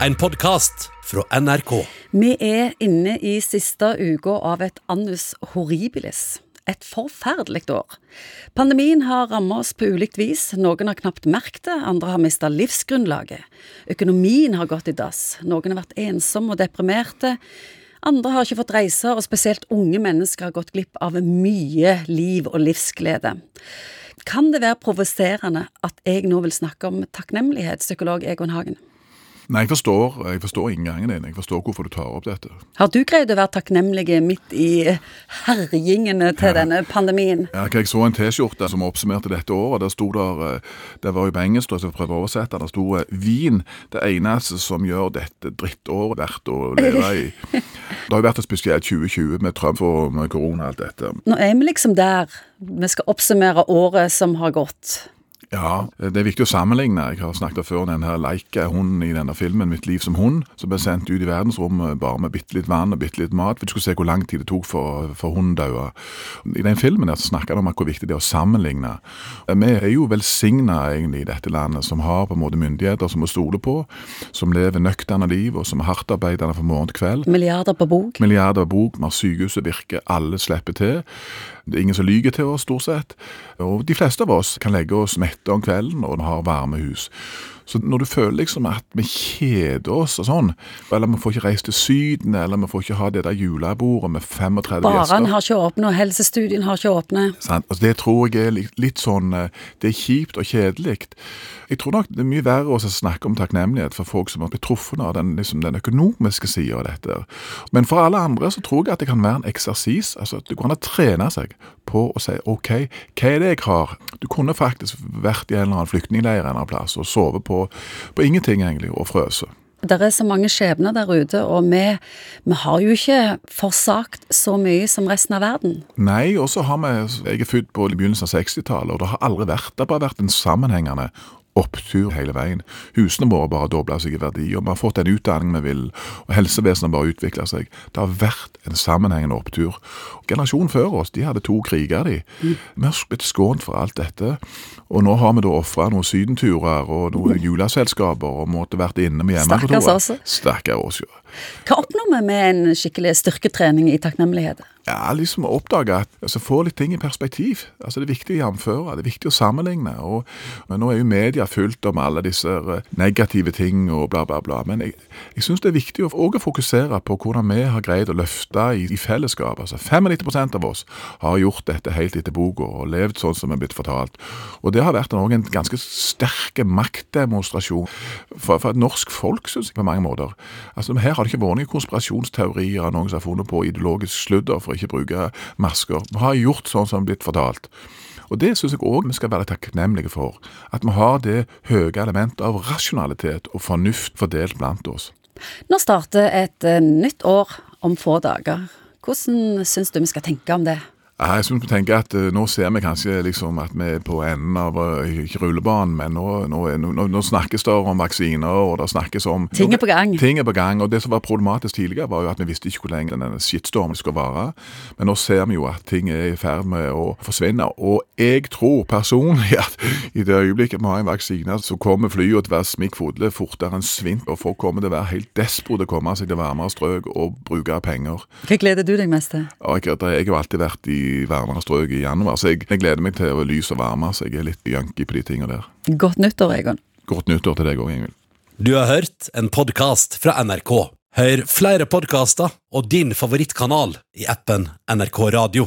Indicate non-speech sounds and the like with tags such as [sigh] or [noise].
en podkast fra NRK. Vi er inne i siste uka av et annus horribilis. Et forferdelig år. Pandemien har rammet oss på ulikt vis. Noen har knapt merket det, andre har mista livsgrunnlaget. Økonomien har gått i dass. Noen har vært ensomme og deprimerte. Andre har ikke fått reise, og spesielt unge mennesker har gått glipp av mye liv og livsglede. Kan det være provoserende at jeg nå vil snakke om takknemlighet, psykolog Egon Hagen? Nei, jeg forstår, jeg forstår inngangen din. Jeg forstår hvorfor du tar opp dette. Har du greid å være takknemlig midt i herjingene til ja. denne pandemien? Ja, Jeg så en T-skjorte som oppsummerte dette året. Der sto der, eh, Det var jo på engelsk, så jeg prøver å oversette. Der sto eh, 'Vin det eneste som gjør dette drittåret verdt å leve i'. [laughs] Det har jo vært et spesielt 2020 med Trump og med korona og alt dette. Nå er vi liksom der vi skal oppsummere året som har gått. Ja, det er viktig å sammenligne. Jeg har snakket før om denne Leica-hunden i denne filmen 'Mitt liv som hund', som ble sendt ut i verdensrommet bare med bitte litt vann og bitte litt mat. Du skulle se hvor lang tid det tok for, for hunden døde. I den filmen der snakker de om hvor viktig det er å sammenligne. Vi er jo velsigna egentlig i dette landet, som har på en måte myndigheter som vi stoler på, som lever nøkterne liv, og som er hardtarbeidende fra morgen til kveld. Milliarder på bok. Milliarder på bok. Vi har sykehuset virker, alle slipper til. Det er ingen som lyver til oss, stort sett. Og de fleste av oss kan legge oss mette om kvelden og har varmehus. Så når du føler liksom at vi kjeder oss og sånn, eller vi får ikke reist til Syden, eller vi får ikke ha det der julebordet med 35 Baren gjester Baren har ikke åpnet, og helsestudien har ikke åpnet. Altså, det tror jeg er litt, litt, sånn eh, Det er kjipt og kjedelig. Jeg tror nok det er mye verre å snakke om takknemlighet for folk som har blitt truffet av den, liksom, den økonomiske sida av dette. Men for alle andre så tror jeg at det kan være en eksersis. altså Det går an å trene seg på å si OK, hva er det jeg har? Du kunne faktisk vært i en eller annen flyktningleir en eller annen plass og sovet på, på ingenting, egentlig, og frøse. Det er så mange skjebner der ute, og vi, vi har jo ikke forsagt så mye som resten av verden. Nei, og så har vi Jeg er født på begynnelsen av 60-tallet, og det har aldri vært Det har bare vært en sammenhengende opptur hele veien. Husene våre bare dobla seg i verdi, og vi har fått den utdanningen vi vil, og helsevesenet bare utvikla seg. Det har vært en sammenhengende opptur. Generasjonen før oss de hadde to kriger, de. Mm. Vi har blitt skånt for alt dette. Og nå har vi da ofra noen sydenturer og noen juleselskaper og måtte vært inne med hjemmekontoret. Stakkars oss. Stakkars oss, ja. Hva oppnår vi med en skikkelig styrketrening i takknemlighet? Ja, liksom oppdage at altså, Få litt ting i perspektiv. Altså Det er viktig å jamføre, det er viktig å sammenligne. og men Nå er jo media fullt om alle disse eh, negative ting og bla, bla, bla. Men jeg, jeg syns det er viktig å, å fokusere på hvordan vi har greid å løfte i, i fellesskap. Altså 95% av oss har gjort dette helt etter boka og levd sånn som er blitt fortalt. Og det har vært en, en ganske sterk maktdemonstrasjon for, for et norsk folk, syns jeg, på mange måter. Altså Her har det ikke vært noen konspirasjonsteorier noen som har funnet på ideologisk sludder. for ikke bruke masker. Vi har gjort sånn som er blitt fortalt. Og Det syns jeg òg vi skal være takknemlige for. At vi har det høye elementet av rasjonalitet og fornuft fordelt blant oss. Nå starter et eh, nytt år om få dager. Hvordan syns du vi skal tenke om det? Jeg synes vi tenker at uh, Nå ser vi kanskje liksom at vi er på enden av uh, ikke rullebanen, men nå, nå, nå, nå, snakkes det om vaksiner, og det snakkes om Ting er på gang. Ting er på gang, og Det som var problematisk tidligere, var jo at vi visste ikke hvor lenge denne shitstormen skulle vare. Men nå ser vi jo at ting er i ferd med å forsvinne. Og jeg tror personlig [laughs] at i det øyeblikket vi har en vaksine, så kommer flyene til å være smikkfulle fortere enn svint, og folk kommer til å være helt desperate å komme seg til varmere strøk og bruke penger. Hva gleder du deg mest til? Jeg, jeg har alltid vært i varmere strøk i januar. Så jeg, jeg gleder meg til å lyse og varme, så jeg er litt junkie på de tingene der. Godt nyttår, Egon. Godt nyttår til deg òg, Ingvild. Du har hørt en podkast fra NRK. Hør flere podkaster og din favorittkanal i appen NRK Radio.